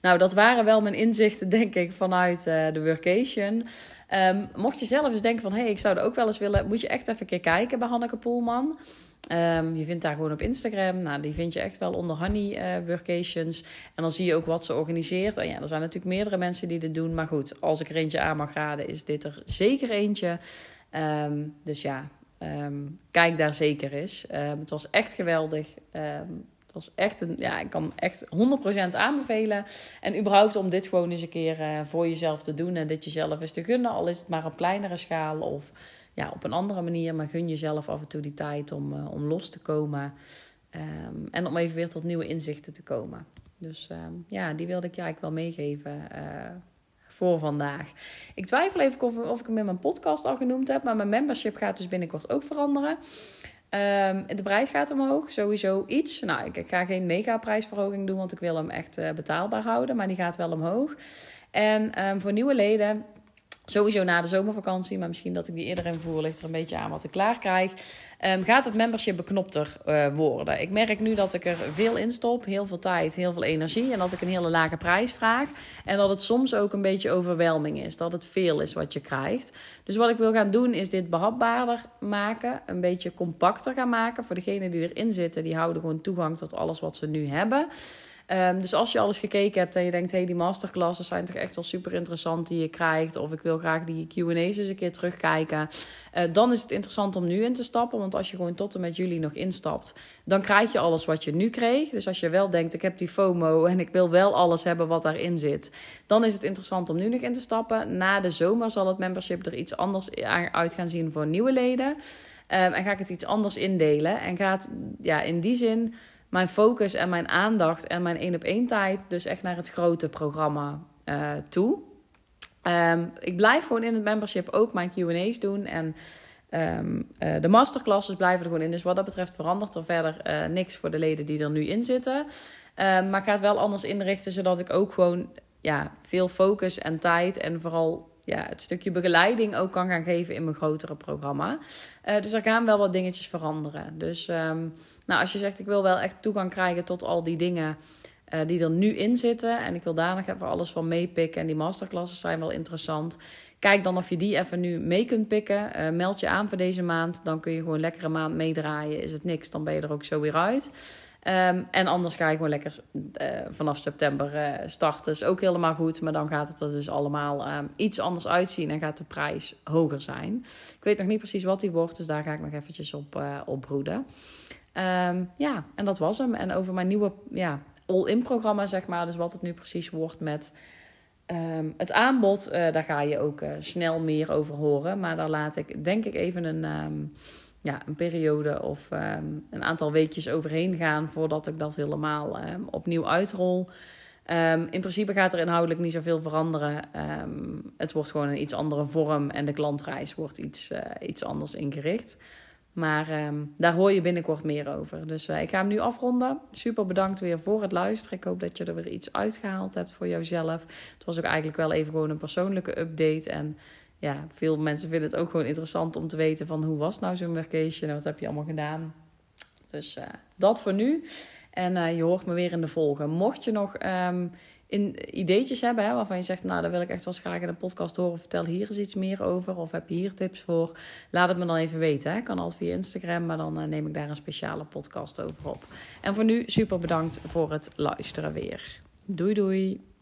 Nou, dat waren wel mijn inzichten, denk ik, vanuit uh, de workation. Um, mocht je zelf eens denken van... hé, hey, ik zou er ook wel eens willen... moet je echt even een keer kijken bij Hanneke Poelman. Um, je vindt daar gewoon op Instagram. Nou, die vind je echt wel onder Honey uh, Workations. En dan zie je ook wat ze organiseert. En ja, er zijn natuurlijk meerdere mensen die dit doen. Maar goed, als ik er eentje aan mag raden, is dit er zeker eentje. Um, dus ja, um, kijk daar zeker eens. het was echt geweldig. Was echt een, ja, ik kan echt 100% aanbevelen. En überhaupt om dit gewoon eens een keer uh, voor jezelf te doen. En dit jezelf eens te gunnen. Al is het maar op kleinere schaal of ja, op een andere manier. Maar gun jezelf af en toe die tijd om, uh, om los te komen. Um, en om even weer tot nieuwe inzichten te komen. Dus um, ja, die wilde ik je eigenlijk wel meegeven uh, voor vandaag. Ik twijfel even of, of ik hem in mijn podcast al genoemd heb. Maar mijn membership gaat dus binnenkort ook veranderen. Um, de prijs gaat omhoog, sowieso iets. Nou, ik, ga geen mega prijsverhoging doen, want ik wil hem echt uh, betaalbaar houden. Maar die gaat wel omhoog. En um, voor nieuwe leden Sowieso na de zomervakantie, maar misschien dat ik die eerder invoer, ligt er een beetje aan wat ik klaar krijg. Um, gaat het membership beknopter uh, worden. Ik merk nu dat ik er veel in stop, heel veel tijd, heel veel energie. En dat ik een hele lage prijs vraag. En dat het soms ook een beetje overwelming is. Dat het veel is wat je krijgt. Dus wat ik wil gaan doen is dit behapbaarder maken. Een beetje compacter gaan maken. Voor degenen die erin zitten, die houden gewoon toegang tot alles wat ze nu hebben. Um, dus als je alles gekeken hebt en je denkt, hey, die masterclasses zijn toch echt wel super interessant die je krijgt, of ik wil graag die QA's eens een keer terugkijken, uh, dan is het interessant om nu in te stappen. Want als je gewoon tot en met jullie nog instapt, dan krijg je alles wat je nu kreeg. Dus als je wel denkt, ik heb die FOMO en ik wil wel alles hebben wat daarin zit, dan is het interessant om nu nog in te stappen. Na de zomer zal het membership er iets anders uit gaan zien voor nieuwe leden. Um, en ga ik het iets anders indelen. En gaat ja, in die zin mijn focus en mijn aandacht en mijn één op één tijd dus echt naar het grote programma uh, toe. Um, ik blijf gewoon in het membership ook mijn Q&A's doen en um, uh, de masterclasses blijven er gewoon in. Dus wat dat betreft verandert er verder uh, niks voor de leden die er nu in zitten. Um, maar ik ga het wel anders inrichten, zodat ik ook gewoon ja, veel focus en tijd en vooral ja, het stukje begeleiding ook kan gaan geven in mijn grotere programma. Dus er gaan wel wat dingetjes veranderen. Dus nou, als je zegt ik wil wel echt toegang krijgen tot al die dingen uh, die er nu in zitten. En ik wil daar nog even alles van meepikken. En die masterclasses zijn wel interessant. Kijk dan of je die even nu mee kunt pikken. Uh, meld je aan voor deze maand. Dan kun je gewoon een maand meedraaien. Is het niks, dan ben je er ook zo weer uit. Um, en anders ga je gewoon lekker uh, vanaf september uh, starten. Is ook helemaal goed. Maar dan gaat het er dus allemaal um, iets anders uitzien. En gaat de prijs hoger zijn. Ik weet nog niet precies wat die wordt. Dus daar ga ik nog eventjes op, op broeden. Um, ja, en dat was hem. En over mijn nieuwe ja, all-in programma, zeg maar. Dus wat het nu precies wordt met um, het aanbod. Uh, daar ga je ook uh, snel meer over horen. Maar daar laat ik, denk ik, even een, um, ja, een periode of een aantal weekjes overheen gaan. Voordat ik dat helemaal opnieuw uitrol. In principe gaat er inhoudelijk niet zoveel veranderen. Het wordt gewoon een iets andere vorm en de klantreis wordt iets, uh, iets anders ingericht. Maar um, daar hoor je binnenkort meer over. Dus uh, ik ga hem nu afronden. Super bedankt weer voor het luisteren. Ik hoop dat je er weer iets uitgehaald hebt voor jouzelf. Het was ook eigenlijk wel even gewoon een persoonlijke update. En ja, veel mensen vinden het ook gewoon interessant om te weten van hoe was nou zo'n vacation en wat heb je allemaal gedaan. Dus uh, dat voor nu. En uh, je hoort me weer in de volgende. Mocht je nog um, in, ideetjes hebben hè, waarvan je zegt, nou, daar wil ik echt wel eens graag in een podcast horen. Vertel hier eens iets meer over. Of heb je hier tips voor? Laat het me dan even weten. Hè. Kan altijd via Instagram, maar dan uh, neem ik daar een speciale podcast over op. En voor nu super bedankt voor het luisteren weer. Doei doei.